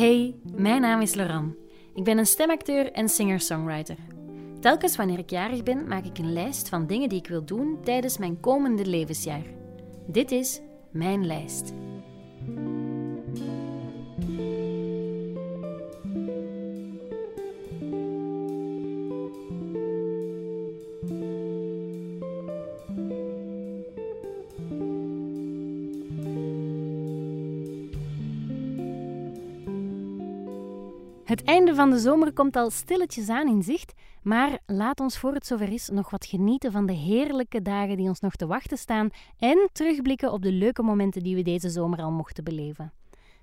Hey, mijn naam is Laurent. Ik ben een stemacteur en singer-songwriter. Telkens wanneer ik jarig ben, maak ik een lijst van dingen die ik wil doen tijdens mijn komende levensjaar. Dit is mijn lijst. Het einde van de zomer komt al stilletjes aan in zicht, maar laat ons voor het zover is nog wat genieten van de heerlijke dagen die ons nog te wachten staan en terugblikken op de leuke momenten die we deze zomer al mochten beleven.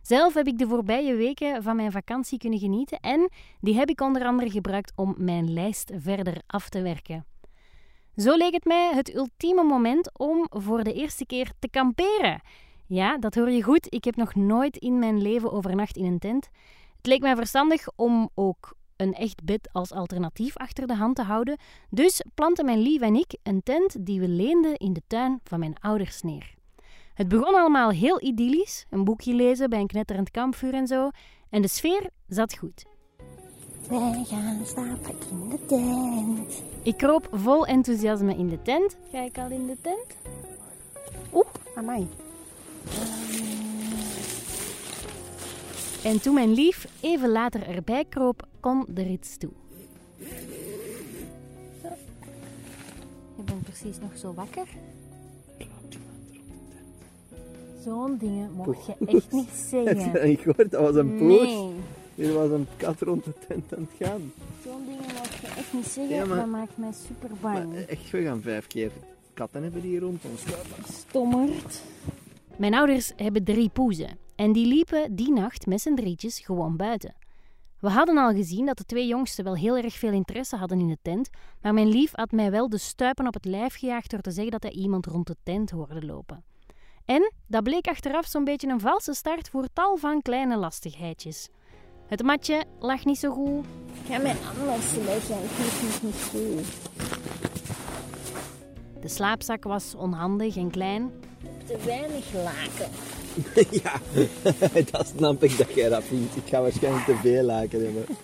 Zelf heb ik de voorbije weken van mijn vakantie kunnen genieten en die heb ik onder andere gebruikt om mijn lijst verder af te werken. Zo leek het mij het ultieme moment om voor de eerste keer te kamperen. Ja, dat hoor je goed. Ik heb nog nooit in mijn leven overnacht in een tent. Het leek mij verstandig om ook een echt bed als alternatief achter de hand te houden, dus planten mijn lief en ik een tent die we leenden in de tuin van mijn ouders neer. Het begon allemaal heel idyllisch, een boekje lezen bij een knetterend kampvuur en zo, en de sfeer zat goed. Wij gaan slapen in de tent. Ik kroop vol enthousiasme in de tent. Ga ik al in de tent? Oeh, amai. En toen mijn lief even later erbij kroop, kon de rits toe. Je bent precies nog zo wakker. Zo'n dingen mocht je echt niet zeggen. niet gehoord? Dat was een poes. Nee, Hier was een kat rond de tent aan het gaan. zo'n dingen mocht je echt niet zeggen. Ja, maar- Dat maakt mij super bang. Maar echt, we gaan vijf keer katten hebben die rond ons. Stommerd. Mijn ouders hebben drie poezen en die liepen die nacht met z'n drietjes gewoon buiten. We hadden al gezien dat de twee jongsten wel heel erg veel interesse hadden in de tent, maar mijn lief had mij wel de stuipen op het lijf gejaagd door te zeggen dat hij iemand rond de tent hoorde lopen. En dat bleek achteraf zo'n beetje een valse start voor tal van kleine lastigheidjes. Het matje lag niet zo goed, Ga mij anders leggen. Ik vind het niet goed. de slaapzak was onhandig en klein Te weinig laken. ja, dat snap ik dat jij dat vindt. Ik ga waarschijnlijk te veel laken hebben.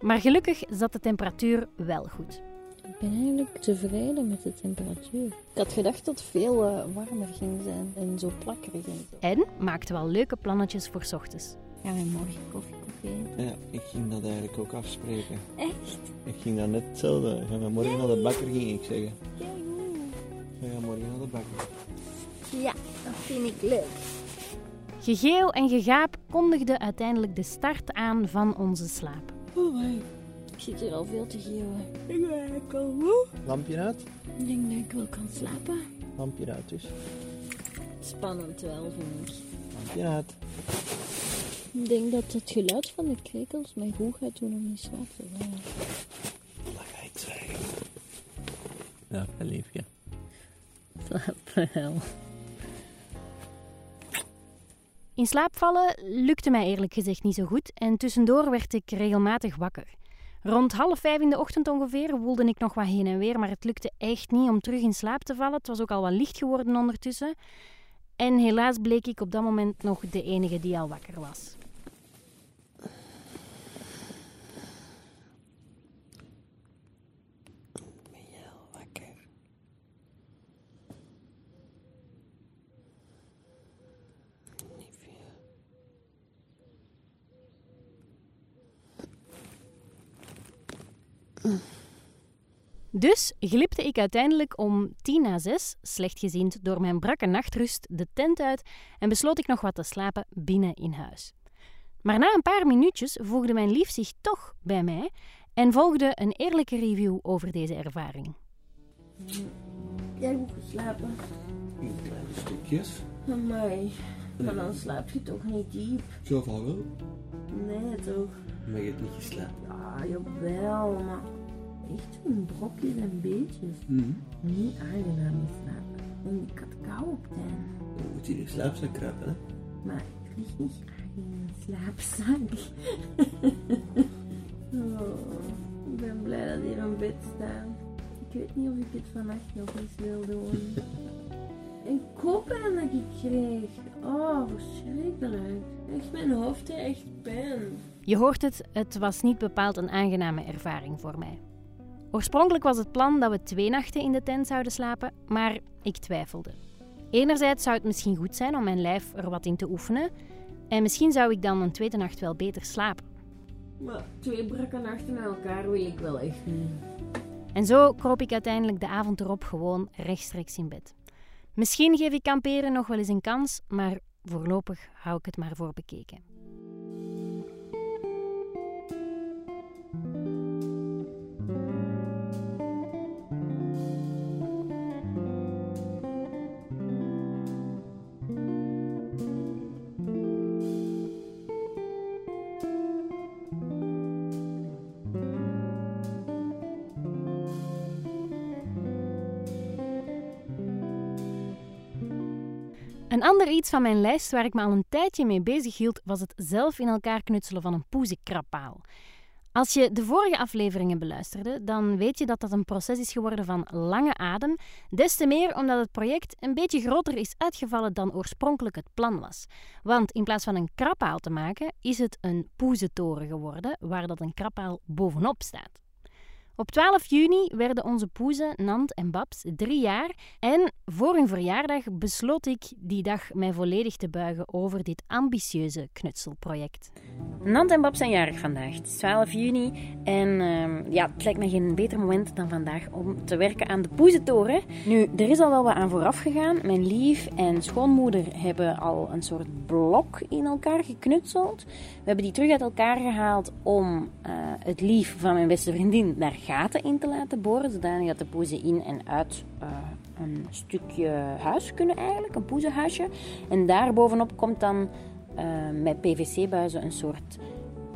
Maar gelukkig zat de temperatuur wel goed. Ik ben eigenlijk tevreden met de temperatuur. Ik had gedacht dat het veel eh, warmer ging zijn en zo plakkerig en zo. En maakte wel leuke plannetjes voor 's ochtends. Gaan we morgen koffie eten? Ja, ik ging dat eigenlijk ook afspreken. Echt? Ik ging dat net hetzelfde. Gaan we morgen naar de bakker, ging ik zeggen. Ja, goed. We gaan morgen naar de bakker. Ja, dat vind ik leuk. Gegeel en gegaap kondigden uiteindelijk de start aan van onze slaap. Oh, my. Ik zit hier al veel te geeuwen. Ik ben eigenlijk al moe. Lampje uit? Ik denk dat ik wel kan slapen. Lampje uit dus. Spannend wel, vind ik. Lampje uit. Ik denk dat het geluid van de krekels mij goed gaat doen om in slaap te vallen. Dat ga ik zeggen. Ja, mijn liefje. Slaap wel. In slaap vallen lukte mij eerlijk gezegd niet zo goed en tussendoor werd ik regelmatig wakker. Rond half vijf in de ochtend ongeveer woelde ik nog wat heen en weer, maar het lukte echt niet om terug in slaap te vallen. Het was ook al wat licht geworden ondertussen. En helaas bleek ik op dat moment nog de enige die al wakker was. Dus glipte ik uiteindelijk om tien na zes, slechtgeziend door mijn brakke nachtrust, de tent uit en besloot ik nog wat te slapen binnen in huis. Maar na een paar minuutjes voegde mijn lief zich toch bij mij en volgde een eerlijke review over deze ervaring. Jij goed geslapen? Kleine stukjes. Amai. Maar dan slaap je toch niet diep? Zo van wel. Nee, toch? Maar je hebt niet geslapen. Ja, jawel, maar echt een brokjes en beetjes. Mhm. Niet aangenaam in slapen. En ik had kou op einde. Je moet hier in slaapzak kruipen, hè? Maar ik lig niet graag in een slaapzak. oh, ik ben blij dat hier een bed staat. Ik weet niet of ik het vannacht nog eens wil doen. Een koppijn dat ik kreeg. Oh, verschrikkelijk. Echt, mijn hoofd heeft echt pijn. Je hoort het, het was niet bepaald een aangename ervaring voor mij. Oorspronkelijk was het plan dat we twee nachten in de tent zouden slapen, maar ik twijfelde. Enerzijds zou het misschien goed zijn om mijn lijf er wat in te oefenen, en misschien zou ik dan een tweede nacht wel beter slapen. Maar twee brakke nachten met elkaar wil ik wel echt niet. En zo kroop ik uiteindelijk de avond erop gewoon rechtstreeks in bed. Misschien geef ik kamperen nog wel eens een kans, maar voorlopig hou ik het maar voor bekeken. Een ander iets van mijn lijst waar ik me al een tijdje mee bezig hield, was het zelf in elkaar knutselen van een poezenkrappaal. Als je de vorige afleveringen beluisterde, dan weet je dat dat een proces is geworden van lange adem, des te meer omdat het project een beetje groter is uitgevallen dan oorspronkelijk het plan was. Want in plaats van een krappaal te maken, is het een poezentoren geworden, waar dat een krappaal bovenop staat. Op 12 juni werden onze poezen, Nant en Babs drie jaar en voor hun verjaardag besloot ik die dag mij volledig te buigen over dit ambitieuze knutselproject. Nant en Babs zijn jarig vandaag. Het is 12 juni en uh, ja, het lijkt me geen beter moment dan vandaag om te werken aan de poezentoren. Nu, er is al wel wat aan vooraf gegaan. Mijn lief en schoonmoeder hebben al een soort blok in elkaar geknutseld. We hebben die terug uit elkaar gehaald om uh, het lief van mijn beste vriendin daar gaten in te laten boren, zodanig dat de poezen in en uit uh, een stukje huis kunnen eigenlijk, een poezenhuisje. En daar bovenop komt dan uh, met PVC-buizen een soort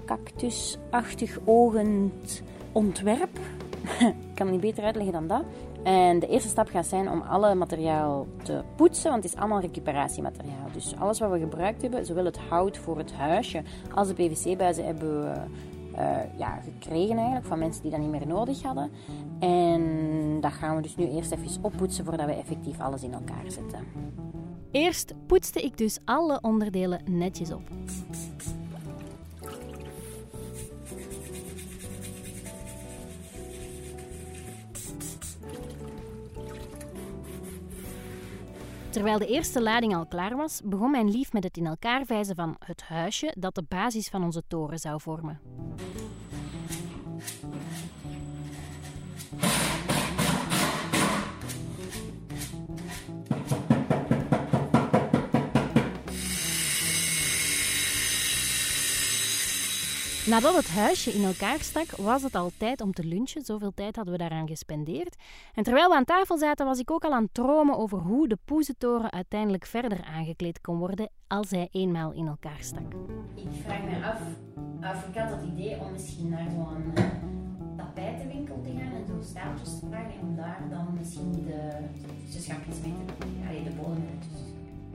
cactusachtig ogend ontwerp. Ik kan het niet beter uitleggen dan dat. En de eerste stap gaat zijn om alle materiaal te poetsen, want het is allemaal recuperatiemateriaal. Dus alles wat we gebruikt hebben, zowel het hout voor het huisje als de PVC-buizen, hebben we uh, ja, gekregen eigenlijk van mensen die dat niet meer nodig hadden. En dat gaan we dus nu eerst even oppoetsen voordat we effectief alles in elkaar zetten. Eerst poetste ik dus alle onderdelen netjes op. Terwijl de eerste lading al klaar was, begon mijn lief met het in elkaar vijzen van het huisje dat de basis van onze toren zou vormen. Nadat het huisje in elkaar stak, was het al tijd om te lunchen. Zoveel tijd hadden we daaraan gespendeerd. En terwijl we aan tafel zaten, was ik ook al aan het dromen over hoe de poezentoren uiteindelijk verder aangekleed kon worden als hij eenmaal in elkaar stak. Ik vraag me af, of ik had het idee om misschien naar zo'n uh, tapijtenwinkel te gaan en zo staaltjes te vragen en om daar dan misschien de tussenschapjes mee te. Ja, de bodem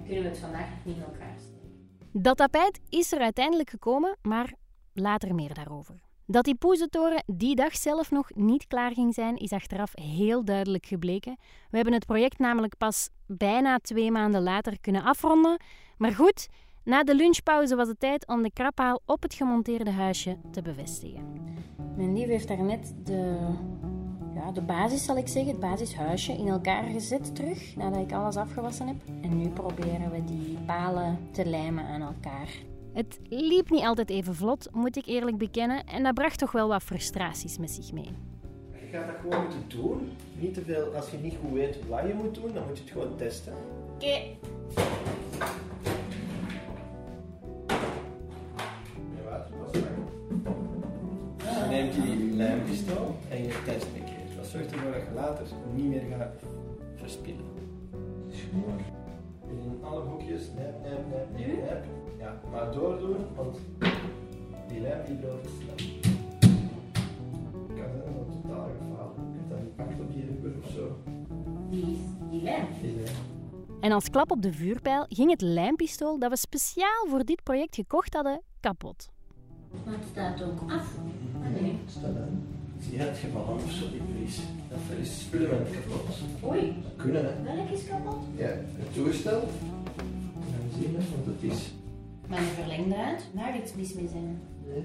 kunnen we het vandaag niet in elkaar steken. Dat tapijt is er uiteindelijk gekomen, maar Later meer daarover. Dat die poezentoren die dag zelf nog niet klaar ging zijn, is achteraf heel duidelijk gebleken. We hebben het project namelijk pas bijna twee maanden later kunnen afronden. Maar goed, na de lunchpauze was het tijd om de kraphaal op het gemonteerde huisje te bevestigen. Mijn lief heeft daarnet de, ja, de basis, zal ik zeggen, het basishuisje in elkaar gezet terug, nadat ik alles afgewassen heb. En nu proberen we die palen te lijmen aan elkaar. Het liep niet altijd even vlot, moet ik eerlijk bekennen, en dat bracht toch wel wat frustraties met zich mee. Je gaat dat gewoon moeten doen. Niet te veel, als je niet goed weet wat je moet doen, dan moet je het gewoon testen. Oké. Okay. Dan neemt je die lijmpistool en je test een keer. Dat zorgt ervoor dat je later niet meer gaat verspillen. In alle hoekjes, nep, nep, nep, nep, nep. Ja, maar doordoen, want die lijm die loopt te snel. Kan zijn dat totaal gefaald. Ik heb dat niet pakt op die rubber of zo. Die, die lijm? Die lijm. En als klap op de vuurpijl ging het lijmpistool dat we speciaal voor dit project gekocht hadden kapot. Maar het staat ook af. Ah, nee. Staat aan. Je het gevallen of zo, die prijs? Dat is het spullement kapot. Oei. Dat kunnen hè. Welk is kapot? Ja, het toestel. En dan zien we, want het is Maar een verlengdraad, daar iets mis mee zijn. Nee.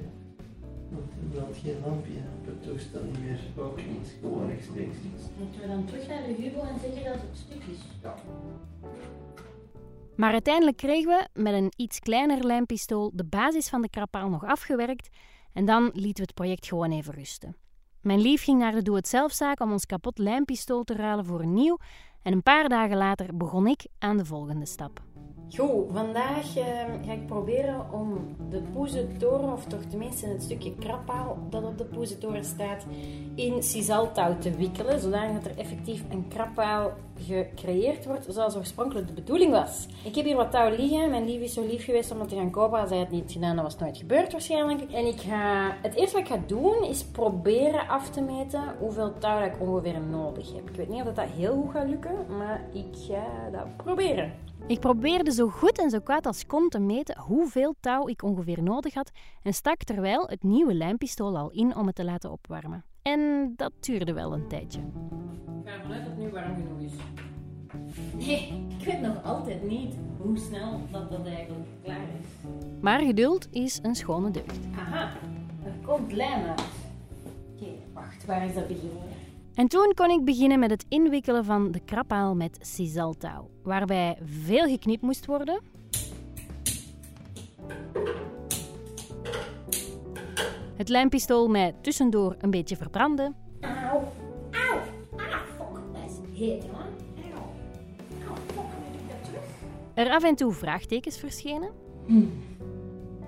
Want je had geen lampje op het toestel niet meer. Ook niet. Gewoon rechtstreeks iets. Moeten we dan terug naar de Hugo en zeggen dat het stuk is? Ja. Maar uiteindelijk kregen we met een iets kleiner lijmpistool de basis van de krapaal nog afgewerkt en dan lieten we het project gewoon even rusten. Mijn lief ging naar de doe-het-zelfzaak om ons kapot lijmpistool te ruilen voor een nieuw en een paar dagen later begon ik aan de volgende stap. Goed, vandaag eh, ga ik proberen om de poezentoren, of toch tenminste het stukje krappaal dat op de poezentoren staat, in sisaltouw te wikkelen, zodat er effectief een krappaal gecreëerd wordt zoals oorspronkelijk de bedoeling was. Ik heb hier wat touw liggen. Mijn lief is zo lief geweest om het te gaan kopen. Als hij het niet gedaan, dat was nooit gebeurd waarschijnlijk. En ik ga, het eerste wat ik ga doen, is proberen af te meten hoeveel touw ik ongeveer nodig heb. Ik weet niet of dat heel goed gaat lukken, maar ik ga dat proberen. Ik probeerde zo goed en zo kwaad als kon te meten hoeveel touw ik ongeveer nodig had en stak terwijl het nieuwe lijmpistool al in om het te laten opwarmen. En dat duurde wel een tijdje. Ik ga ervan uit dat het nu warm genoeg is. Nee, ik weet nog altijd niet hoe snel dat dat eigenlijk klaar is. Maar geduld is een schone deugd. Aha, er komt lijm uit. Oké, wacht, waar is dat beginnen? En toen kon ik beginnen met het inwikkelen van de krappaal met sisaltouw, waarbij veel geknipt moest worden. Het lijmpistool mij tussendoor een beetje verbrandde. Auw, auw, ah, fuck, dat is heet, hoor. Auw, auw, fuck, moet ik dat terug? Er af en toe vraagtekens verschenen. Huh?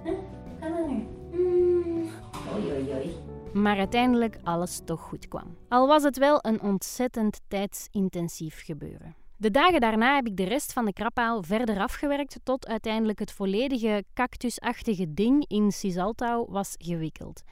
Hoe kan dat nu? Hmm. Oei, oei, oei. Maar uiteindelijk alles toch goed kwam. Al was het wel een ontzettend tijdsintensief gebeuren. De dagen daarna heb ik de rest van de krappaal verder afgewerkt tot uiteindelijk het volledige cactusachtige ding in sisaltouw was gewikkeld.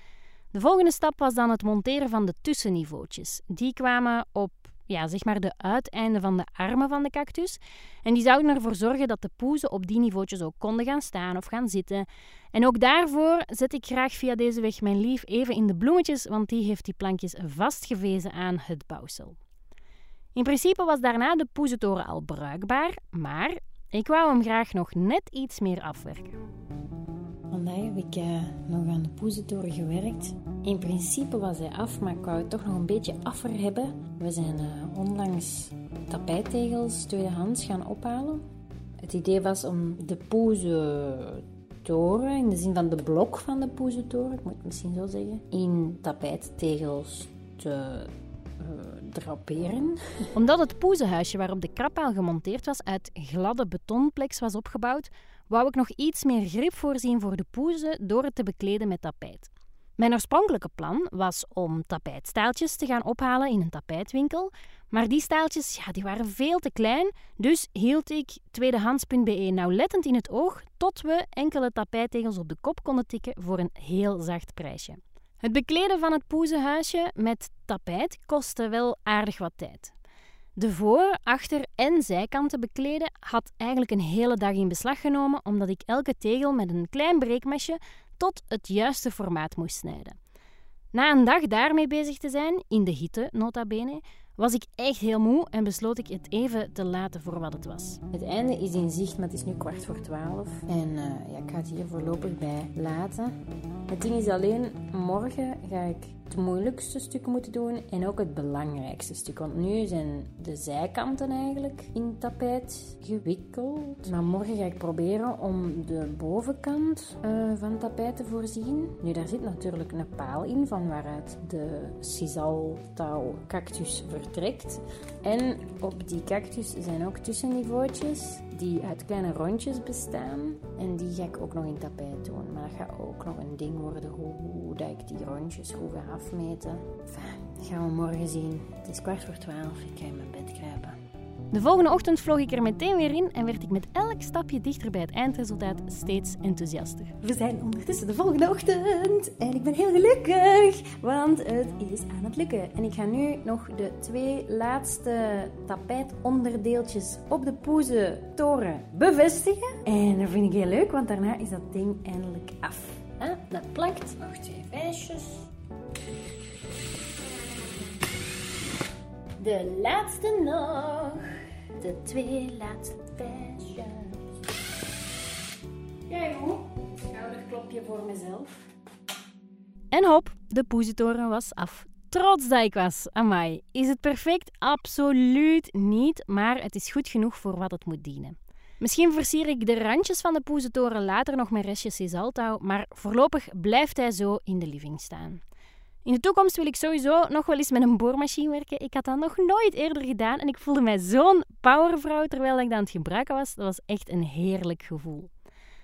De volgende stap was dan het monteren van de tussenniveautjes. Die kwamen op ja, zeg maar de uiteinden van de armen van de cactus. En die zouden ervoor zorgen dat de poezen op die niveautjes ook konden gaan staan of gaan zitten. En ook daarvoor zet ik graag via deze weg mijn lief even in de bloemetjes, want die heeft die plankjes vastgevezen aan het bouwsel. In principe was daarna de poezentoren al bruikbaar, maar ik wou hem graag nog net iets meer afwerken. Vandaag heb ik eh, nog aan de poezentoren gewerkt. In principe was hij af, maar ik wou het toch nog een beetje affer hebben. We zijn eh, onlangs tapijttegels tweedehands gaan ophalen. Het idee was om de poezentoren, in de zin van de blok van de poezentoren, ik moet het misschien zo zeggen, in tapijttegels te eh, draperen. Omdat het poezenhuisje waarop de krappaal gemonteerd was uit gladde betonplex was opgebouwd, wou ik nog iets meer grip voorzien voor de poezen door het te bekleden met tapijt. Mijn oorspronkelijke plan was om tapijtstaaltjes te gaan ophalen in een tapijtwinkel, maar die staaltjes ja, die waren veel te klein, dus hield ik tweedehands.be nauwlettend in het oog tot we enkele tapijttegels op de kop konden tikken voor een heel zacht prijsje. Het bekleden van het poezenhuisje met tapijt kostte wel aardig wat tijd. De voor-, achter- en zijkanten bekleden had eigenlijk een hele dag in beslag genomen, omdat ik elke tegel met een klein breekmesje tot het juiste formaat moest snijden. Na een dag daarmee bezig te zijn, in de hitte nota bene, was ik echt heel moe en besloot ik het even te laten voor wat het was. Het einde is in zicht, maar het is nu kwart voor twaalf. En eh, ja, ik ga het hier voorlopig bij laten. Het ding is alleen, morgen ga ik het moeilijkste stuk moeten doen en ook het belangrijkste stuk. Want nu zijn de zijkanten eigenlijk in tapijt gewikkeld. Maar morgen ga ik proberen om de bovenkant eh, van tapijt te voorzien. Nu, daar zit natuurlijk een paal in van waaruit de sisaltouw cactus vertrekt. En op die cactus zijn ook tussenniveautjes die uit kleine rondjes bestaan. En die ga ik ook nog in tapijt doen. Maar dat gaat ook nog een ding worden hoe, hoe dat ik die rondjes goed ga afmeten. Enfin, dat gaan we morgen zien. Het is kwart voor twaalf. Ik ga in mijn bed kruipen. De volgende ochtend vloog ik er meteen weer in en werd ik met elk stapje dichter bij het eindresultaat steeds enthousiaster. We zijn ondertussen de volgende ochtend en ik ben heel gelukkig, want het is aan het lukken. En ik ga nu nog de twee laatste tapijtonderdeeltjes op de poezentoren bevestigen. En dat vind ik heel leuk, want daarna is dat ding eindelijk af. Ah, dat plakt. Nog twee vijsjes. De laatste nog. De twee laatste vijsjes. Ja, Keigoed. Schouderklopje voor mezelf. En hop, de poezetoren was af. Trots dat ik was. Amai. Is het perfect? Absoluut niet, maar het is goed genoeg voor wat het moet dienen. Misschien versier ik de randjes van de poezetoren later nog met restjes Cisaltouw, maar voorlopig blijft hij zo in de living staan. In de toekomst wil ik sowieso nog wel eens met een boormachine werken. Ik had dat nog nooit eerder gedaan en ik voelde mij zo'n powervrouw terwijl ik dat aan het gebruiken was. Dat was echt een heerlijk gevoel.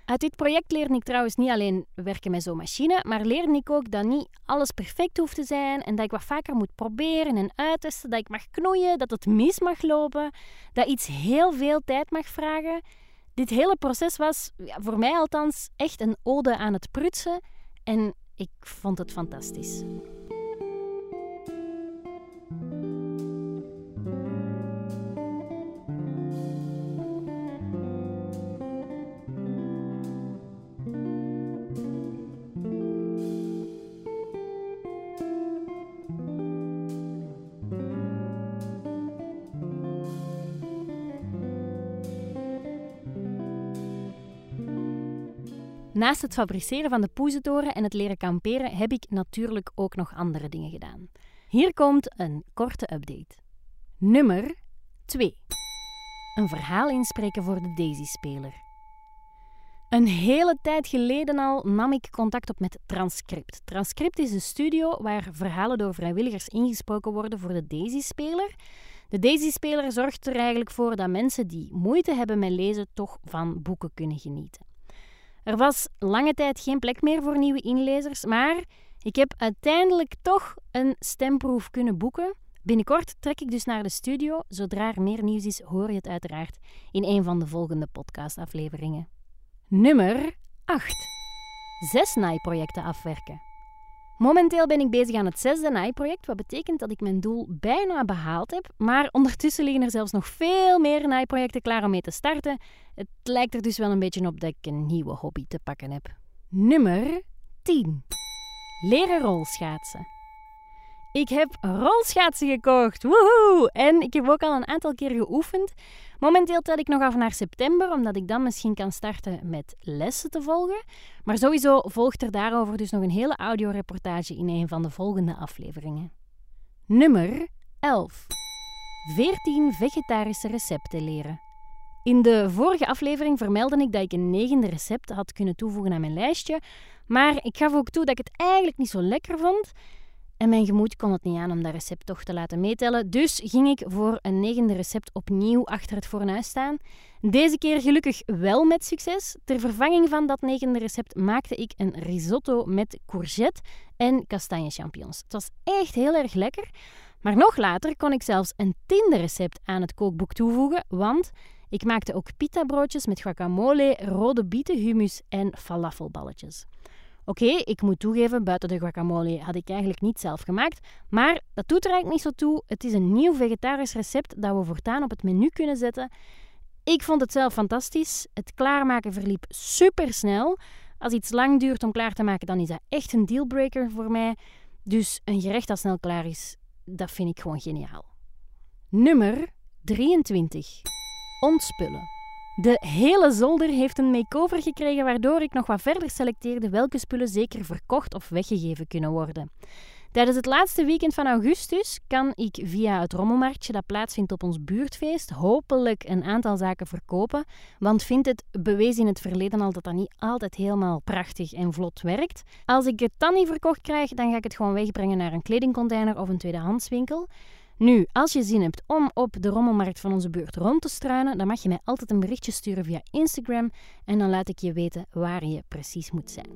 Uit dit project leerde ik trouwens niet alleen werken met zo'n machine, maar leerde ik ook dat niet alles perfect hoeft te zijn en dat ik wat vaker moet proberen en uittesten, dat ik mag knoeien, dat het mis mag lopen, dat iets heel veel tijd mag vragen. Dit hele proces was, voor mij althans, echt een ode aan het prutsen en ik vond het fantastisch. Naast het fabriceren van de poezetoren en het leren kamperen heb ik natuurlijk ook nog andere dingen gedaan. Hier komt een korte update. Nummer 2. Een verhaal inspreken voor de Daisy-speler. Een hele tijd geleden al nam ik contact op met Transcript. Transcript is een studio waar verhalen door vrijwilligers ingesproken worden voor de Daisy-speler. De Daisy-speler zorgt er eigenlijk voor dat mensen die moeite hebben met lezen toch van boeken kunnen genieten. Er was lange tijd geen plek meer voor nieuwe inlezers, maar ik heb uiteindelijk toch een stemproef kunnen boeken. Binnenkort trek ik dus naar de studio. Zodra er meer nieuws is, hoor je het uiteraard in een van de volgende podcastafleveringen. Nummer 8. Zes naaiprojecten afwerken. Momenteel ben ik bezig aan het zesde naaiproject, wat betekent dat ik mijn doel bijna behaald heb. Maar ondertussen liggen er zelfs nog veel meer naaiprojecten klaar om mee te starten. Het lijkt er dus wel een beetje op dat ik een nieuwe hobby te pakken heb. Nummer 10. Leren rolschaatsen. Ik heb rolschaatsen gekocht. Woehoe! En ik heb ook al een aantal keer geoefend. Momenteel tel ik nog af naar september, omdat ik dan misschien kan starten met lessen te volgen. Maar sowieso volgt er daarover dus nog een hele audioreportage in een van de volgende afleveringen. Nummer 11. 14 vegetarische recepten leren. In de vorige aflevering vermeldde ik dat ik een negende recept had kunnen toevoegen aan mijn lijstje, maar ik gaf ook toe dat ik het eigenlijk niet zo lekker vond. En mijn gemoed kon het niet aan om dat recept toch te laten meetellen, dus ging ik voor een negende recept opnieuw achter het fornuis staan. Deze keer gelukkig wel met succes. Ter vervanging van dat negende recept maakte ik een risotto met courgette en kastanje champignons. Het was echt heel erg lekker. Maar nog later kon ik zelfs een tiende recept aan het kookboek toevoegen, want ik maakte ook pita broodjes met guacamole, rode bieten, hummus en falafelballetjes. Oké, ik moet toegeven, buiten de guacamole had ik eigenlijk niet zelf gemaakt. Maar dat doet er eigenlijk niet zo toe. Het is een nieuw vegetarisch recept dat we voortaan op het menu kunnen zetten. Ik vond het zelf fantastisch. Het klaarmaken verliep super snel. Als iets lang duurt om klaar te maken, dan is dat echt een dealbreaker voor mij. Dus een gerecht dat snel klaar is, dat vind ik gewoon geniaal. Nummer 23. Ontspullen. De hele zolder heeft een makeover gekregen waardoor ik nog wat verder selecteerde welke spullen zeker verkocht of weggegeven kunnen worden. Tijdens het laatste weekend van augustus kan ik via het rommelmarktje dat plaatsvindt op ons buurtfeest hopelijk een aantal zaken verkopen, want vind het bewezen in het verleden al dat dat niet altijd helemaal prachtig en vlot werkt. Als ik het dan niet verkocht krijg, dan ga ik het gewoon wegbrengen naar een kledingcontainer of een tweedehandswinkel. Nu, als je zin hebt om op de rommelmarkt van onze buurt rond te struinen, dan mag je mij altijd een berichtje sturen via Instagram en dan laat ik je weten waar je precies moet zijn.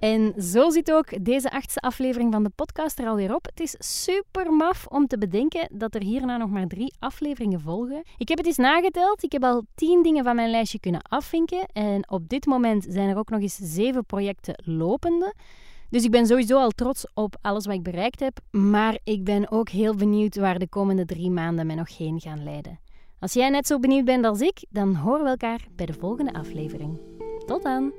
En zo zit ook deze achtste aflevering van de podcast er alweer op. Het is super maf om te bedenken dat er hierna nog maar drie afleveringen volgen. Ik heb het eens nageteld. Ik heb al tien dingen van mijn lijstje kunnen afvinken. En op dit moment zijn er ook nog eens zeven projecten lopende. Dus ik ben sowieso al trots op alles wat ik bereikt heb, maar ik ben ook heel benieuwd waar de komende drie maanden mij nog heen gaan leiden. Als jij net zo benieuwd bent als ik, dan horen we elkaar bij de volgende aflevering. Tot dan!